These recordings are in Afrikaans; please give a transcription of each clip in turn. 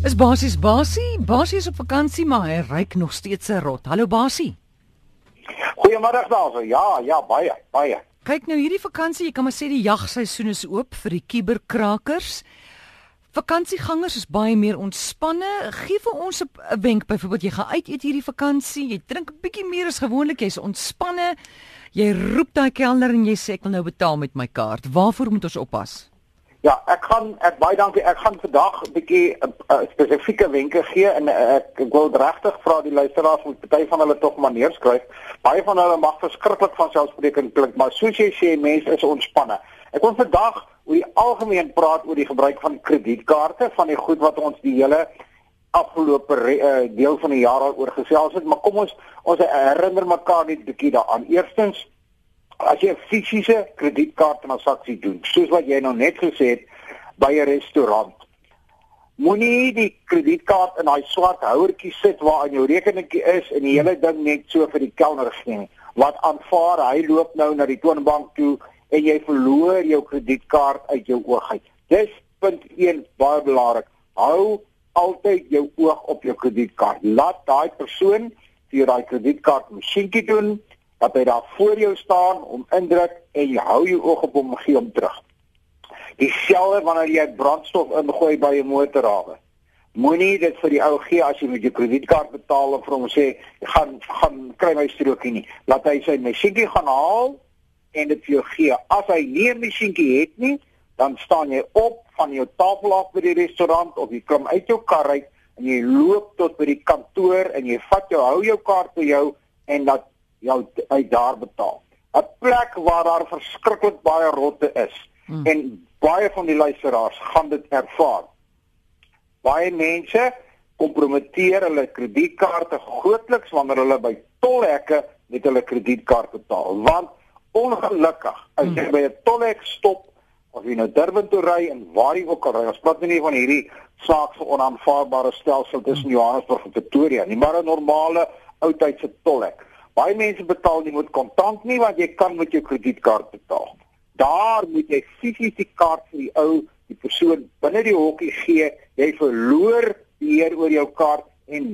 Is basies Basie, Basie is op vakansie, maar hy ryk nog steeds 'n rot. Hallo Basie. Goeiemôre daarso. Ja, ja, baie, baie. Kyk nou hierdie vakansie, jy kan maar sê die jagseisoen is oop vir die kuberkrakers. Vakansiegangers is baie meer ontspanne. Gee vir ons 'n wenk, byvoorbeeld jy gaan uit eet hierdie vakansie, jy drink 'n bietjie meer as gewoonlik, jy's ontspanne. Jy roep daai kelner en jy sê ek wil nou betaal met my kaart. Waarvoor moet ons oppas? Ja, ek gaan ek baie dankie. Ek gaan vandag 'n bietjie uh, uh, spesifieke wenke gee en uh, ek, ek wil regtig vra die luisteraars moet party van hulle tog maar neerskryf. Baie van hulle mag verskriklik van selfspreekend klink, maar soos jy sê, mense is ontspanne. Ek wil vandag oor die algemeen praat oor die gebruik van kredietkaarte, van die goed wat ons die hele afgelope uh, deel van die jaar al oor gesels het, maar kom ons ons herinner mekaar net bietjie daaraan. Eerstens as jy 'n fisiese kredietkaart transaksie doen, soos wat jy nou net gesê het by 'n restaurant, moenie die kredietkaart in daai swart houertjie sit waar aan jou rekeningkie is en die hele ding net so vir die kelner gee wat aanvaar hy loop nou na die toonbank toe en jy verloor jou kredietkaart uit jou oog uit. Dis punt 1 baie belangrik. Hou altyd jou oog op jou kredietkaart. Laat daai persoon vir daai kredietkaart masjienkie doen dat hy daar voor jou staan om indruk en jy hou jou oog op hom gee hom terug. Dieselfde wanneer jy brandstof ingooi by 'n motorhawe. Moenie dit vir die ou gee as jy met jou kredietkaart betaal en vir hom sê gaan gaan kry my strokie nie. Laat hy sy masjienkie gaan haal en dit vir jou gee. As hy nie 'n masjienkie het nie, dan staan jy op van jou tafel af by die restaurant of jy kom uit jou kar uit en jy loop tot by die kantoor en jy vat jou hou jou kaart vir jou en dat jou uit daar betaal. 'n Plek waar daar verskriklik baie rotte is hmm. en baie van die luisteraars gaan dit ervaar. Baie mense kompromiteer hulle kredietkaarte grootliks wanneer hulle by tolhekke met hulle kredietkaart betaal want ongelukkig as jy hmm. by 'n tolhek stop of jy nou Durban toe ry en waar jy ook al ry, ons praat nie van hierdie saakse onaanvaarbare stelsel tussen Johannesburg en Pretoria nie, maar 'n normale oudtydse tolhek. Baie mense betaal nie met kontant nie want jy kan met jou kredietkaart betaal. Daar moet jy fisies die kaart vir die ou, die persoon binne die hokkie gee. Jy verloor beheer oor jou kaart en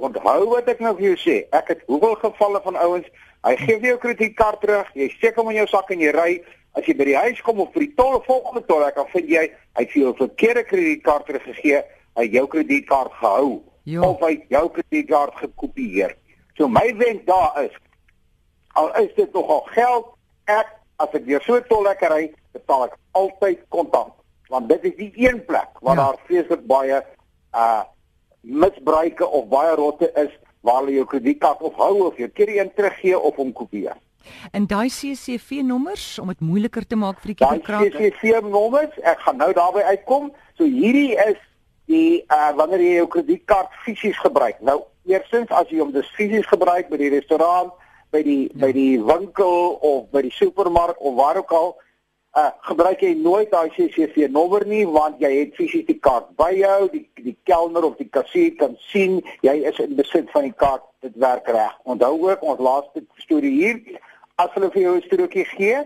onthou wat ek nou vir jou sê. Ek het hoeveel gevalle van ouens, hy gee vir jou kredietkaart terug, jy steek hom in jou sak en jy ry. As jy by die huis kom of vir die tol volgende tol, ek dan vind jy hy het vir jou 'n verkeerde kredietkaart teruggegee, hy jou kredietkaart gehou jo. of hy jou kredietkaart gekopieer. So my wenk daar is al is dit nogal geld, ek as ek weer so tollekker ry, betaal ek altyd kontant, want dit is die een plek waar ja. daar vreeslik baie uh misbruike of baie rotte is waar jy jou kredietkaart of hou of jy keer een teruggee of hom kopieer. En daai CCV nommers om dit moeiliker te maak vir die kinderkraak. Daai CCV nommers, ek gaan nou daarby uitkom. So hierdie is die uh wanneer jy jou kredietkaart fisies gebruik. Nou Eerstens as jy hom dus fisies gebruik by die restaurant, by die ja. by die winkel of by die supermark of waar ook al, uh gebruik jy nooit daai CCV nommer nie want jy het fisies die kaart by jou, die die kelner of die kassier kan sien jy is in besit van die kaart. Dit werk reg. Onthou ook ons laaste storie hier, as hulle vir jou 'n strokie gee,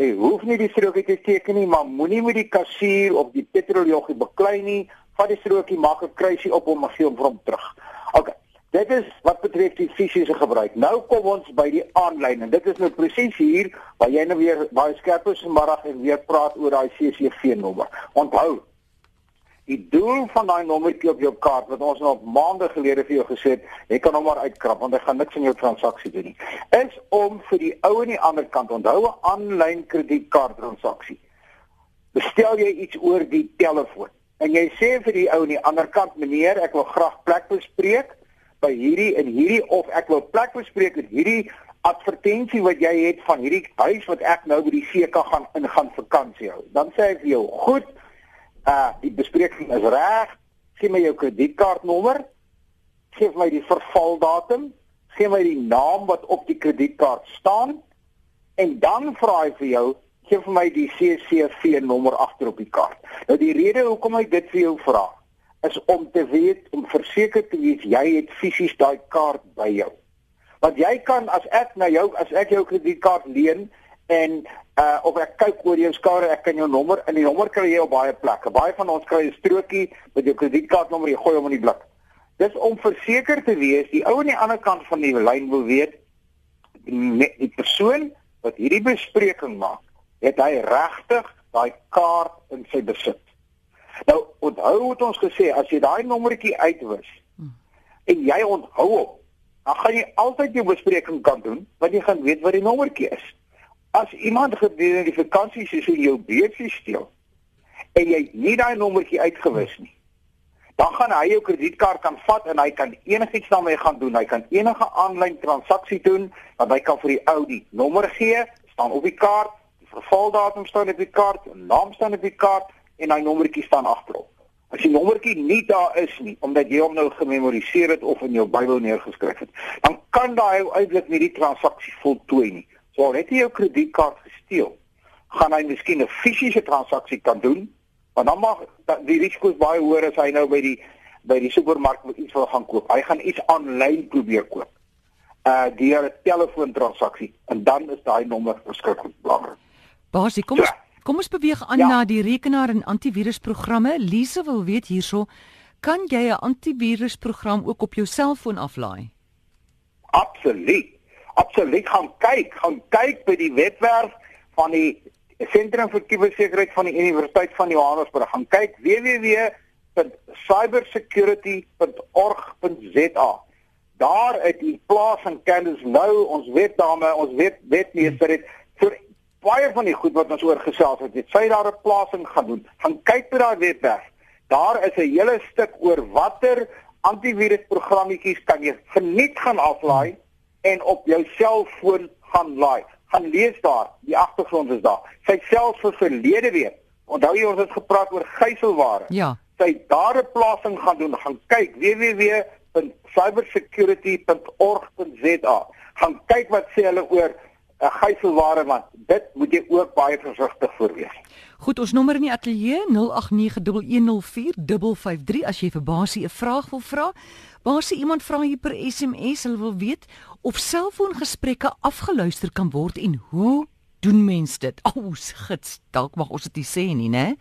jy hoef nie die strokie te teken nie, maar moenie met die kassier of die petroljoggie beklei nie. Vat die strokie, maak 'n kruisie op hom en gee hom vir hom terug. OK. Dit is wat betref die fisiese gebruik. Nou kom ons by die aanlyn en dit is nou presies hier waar jy nou weer baie skerp is vanmiddag en weer praat oor daai CCV nommer. Onthou, die doel van daai nommertjie op jou kaart wat ons nou maande gelede vir jou gesê het, jy kan hom maar uitkrap want hy gaan niks in jou transaksie doen nie. Is om vir die ou aan die ander kant onthou 'n aanlyn kredietkaart transaksie. Bestel jy iets oor die telefoon en jy sê vir die ou aan die ander kant meneer, ek wil graag plek bespreek by hierdie en hierdie of ek wil plek bespreek met hierdie advertensie wat jy het van hierdie huis wat ek nou by die see kan gaan in gaan vakansie hou. Dan sê ek vir jou, goed, uh die bespreking is reg. Gee my jou kredietkaartnommer. Gee my die vervaldatum. Gee my die naam wat op die kredietkaart staan. En dan vra hy vir jou, gee vir my die CCV nommer agter op die kaart. Nou die rede hoekom ek dit vir jou vra, is om te weet om verseker te wees jy het fisies daai kaart by jou. Want jy kan as ek na jou as ek jou kredietkaart leen en uh of ek kyk oor jou skouer, ek kan jou nommer en die nommer kry jy op baie plekke. Baie van ons kry 'n strokie met jou kredietkaartnommer, jy gooi hom in die blik. Dis om verseker te wees die ou aan die ander kant van die lyn wil weet die, die persoon wat hierdie bespreking maak, het hy regtig daai kaart in sy besit. Nou onthou het ons gesê as jy daai nommertjie uitwis hmm. en jy onthou hom, dan gaan jy altyd jou bespreking kan doen want jy gaan weet wat die nommertjie is. As iemand gedurende die vakansieseisoen jou beursie steel en jy nie daai nommertjie uitgewis nie, dan gaan hy jou kredietkaart kan vat en hy kan enigiets daarmee gaan doen. Hy kan enige aanlyn transaksie doen, want hy kan vir die ou die nommer gee, staan op die kaart, vervaldatum staan op die kaart, 'n naam staan op die kaart en hy nommertjie staan agterop. As die nommertjie nie daar is nie, omdat jy hom nou gememoriseer het of in jou Bybel neergeskryf het, dan kan daai ou eintlik nie die transaksie voltooi nie. So al het jy jou kredietkaart gesteel, gaan hy miskien 'n fisiese transaksie kan doen, want dan mag die risiko baie hoër as hy nou by die by die supermark iets wil gaan koop. Hy gaan iets aanlyn probeer koop. Uh deur 'n telefoontransaksie en dan is daai nommer verskriklik belangrik. Basie, kom ons kom ons beweeg aan ja. na die rekenaar en antivirusprogramme. Lise wil weet hierso, kan jy 'n antivirusprogram ook op jou selfoon aflaai? Absoluut. Absoluut. Gaan kyk, gaan kyk by die webwerf van die Sentrum vir Kubersekuriteit van die Universiteit van Johannesburg. Gaan kyk www.cybersecurity.org.za. Daar uit die plaas in Candice nou, ons weet dame, ons weet wetmeester het vir baie van die goed wat ons oor gesels het, het sy daar 'n plasing gaan doen. Gaan kyk by daai webwerf. Daar is 'n hele stuk oor watter antivirusprogrammetjies kan jy verniet gaan aflaai en op jou selfoon gaan laai. Gaan lees daar, die agtergrond is daar. Sy self vir verlede week. Onthou jy ons het gepraat oor gijselware? Ja. Sy daar 'n plasing gaan doen. Gaan kyk www.cybersecurity.org.za. Gaan kyk wat sê hulle oor 'n gijselware man. Dit moet jy ook baie versigtig voor wees. Goed, ons nommer in die ateljee 0891104553 as jy vir Basie 'n vraag wil vra. Basie, iemand vra hier per SMS, hulle wil weet of selfoongesprekke afgeluister kan word en hoe doen mens dit? O, oh, skits, dalk mag ons dit nie sê nie, né?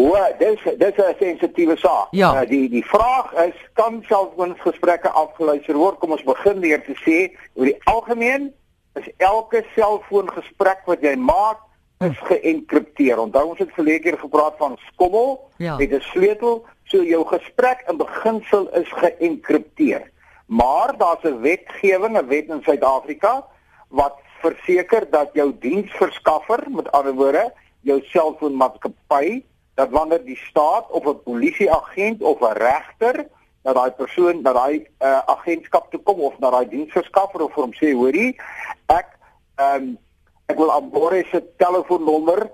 O, dis dis 'n sensitiewe saak. Ja. Uh, die die vraag is kan selfoongesprekke afgeluister word? Kom ons begin deur te sê oor die algemeen is elke selfoongesprek wat jy maak is geenkripteer. Onthou ons het verlede keer gepraat van skommel ja. met 'n sleutel, so jou gesprek in beginsel is geenkripteer. Maar daar's 'n wetgewing, 'n wet in Suid-Afrika wat verseker dat jou diensverskaffer, met ander woorde, jou selfoonmaatskappy dat wanneer die staat of 'n polisieagent of 'n regter dat daai persoon dat daai uh, agentskap toe kom of na daai diensverskaffer of vir hom sê hoorie ek ehm um, ek wil aan Boris se telefoonnommer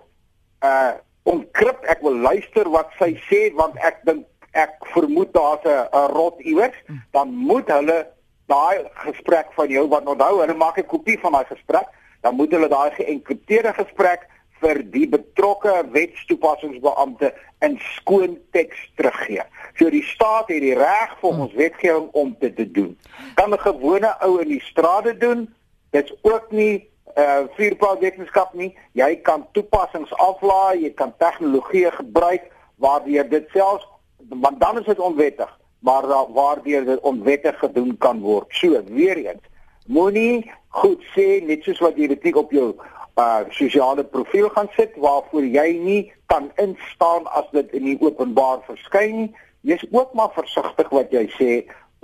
uh onkrip ek wil luister wat sy sê want ek dink ek vermoed daar's 'n rot iewers. Dan moet hulle daai gesprek van jou wat onthou hulle maak 'n kopie van daai gesprek. Dan moet hulle daai geënkripteerde gesprek vir die betrokke wetstoepassingsbeampte in skoon teks teruggee. So die staat het die reg volgens wetgewing om dit te doen. Kan 'n gewone ou in die strate doen? Dit's ook nie uh vuurpaalwetenskap nie. Jy kan toepassings aflaai, jy kan tegnologie gebruik waardeur dit selfs want dan is dit onwettig, maar waardeur dit onwettig gedoen kan word. So weer eens, moenie goed sê net soos wat jy dit op jou uh sosiale profiel gaan sit waarvoor jy nie kan instaan as dit in die openbaar verskyn nie. Jy's ook maar versigtig wat jy sê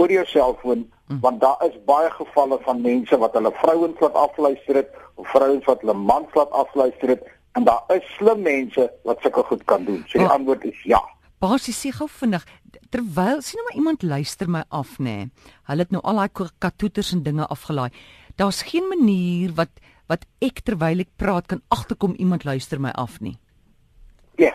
oor jou selfoon hm. want daar is baie gevalle van mense wat hulle vrouens laat afluister het of vrouens wat hulle mans laat afluister het en daar is slim mense wat sulke goed kan doen. So die oh. antwoord is ja. Basie sê gou vinnig terwyl sien nou maar iemand luister my af nê. Nee. Hulle het nou al daai katoeters en dinge afgelaai. Daar's geen manier wat wat ek terwyl ek praat kan agterkom iemand luister my af nie. Ja.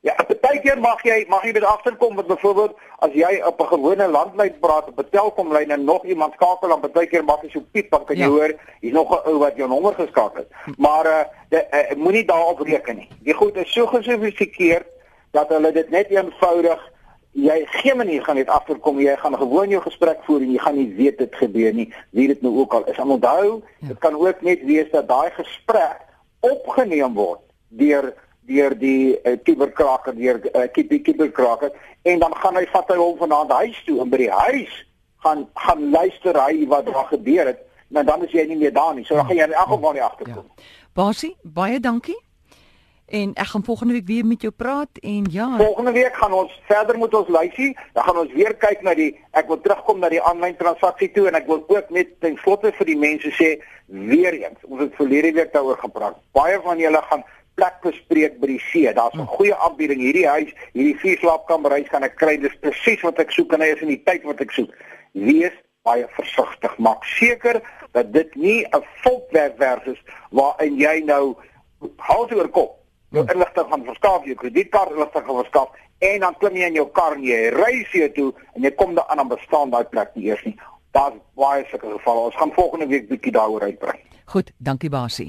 Ja, baie keer mag jy mag jy dit agterkom met byvoorbeeld as jy op 'n gewone landlyn praat op 'n telkomlyn en nog iemand skakel dan baie keer mag jy so piep dan kan jy ja. hoor hier's nog 'n ou wat jou nommer geskakel het. Maar uh, uh moenie daarop reken nie. Die goed is so gesofistikeerd dat hulle dit net eenvoudig jy geen manier gaan dit agterkom jy gaan gewoon jou gesprek voer en jy gaan nie weet dit gebeur nie wie dit nou ook al is en onthou ja. dit kan ook net wees dat daai gesprek opgeneem word deur deur die uh, kuberkraker deur uh, kuberkraker en dan gaan hy vat hy hom vanaand huis toe en by die huis gaan gaan luister hy wat daar gebeur het en dan is jy nie meer daar nie so dan gaan jy in elk geval nie agterkom ja. Basie baie dankie En ek gaan volgende week weer met jou praat en ja. Volgende week gaan ons verder met ons lysie. Dan gaan ons weer kyk na die ek wil terugkom na die aanlyn transaksie toe en ek wil ook net ten slotte vir die mense sê weer eens. Ons het verlede week daaroor gepraat. Baie van julle gaan plek bespreek by die see. Daar's 'n goeie aanbieding hierdie huis, hierdie vier slaapkamerhuis gaan ek kry. Dis presies wat ek soek en hy is in die tyd wat ek soek. Wees baie versigtig. Maak seker dat dit nie 'n volkwerk is waarin jy nou hou oor kop jou inligting gaan verskaf, jou kredietkaart inligting gaan verskaf en dan klim jy in jou kar en jy ry see toe en jy kom daar aan dan bestaan daai plek nie eers nie. Daar's baie sulke gevalle. Ons gaan volgende week bietjie daaroor uitbrei. Goed, dankie Basie.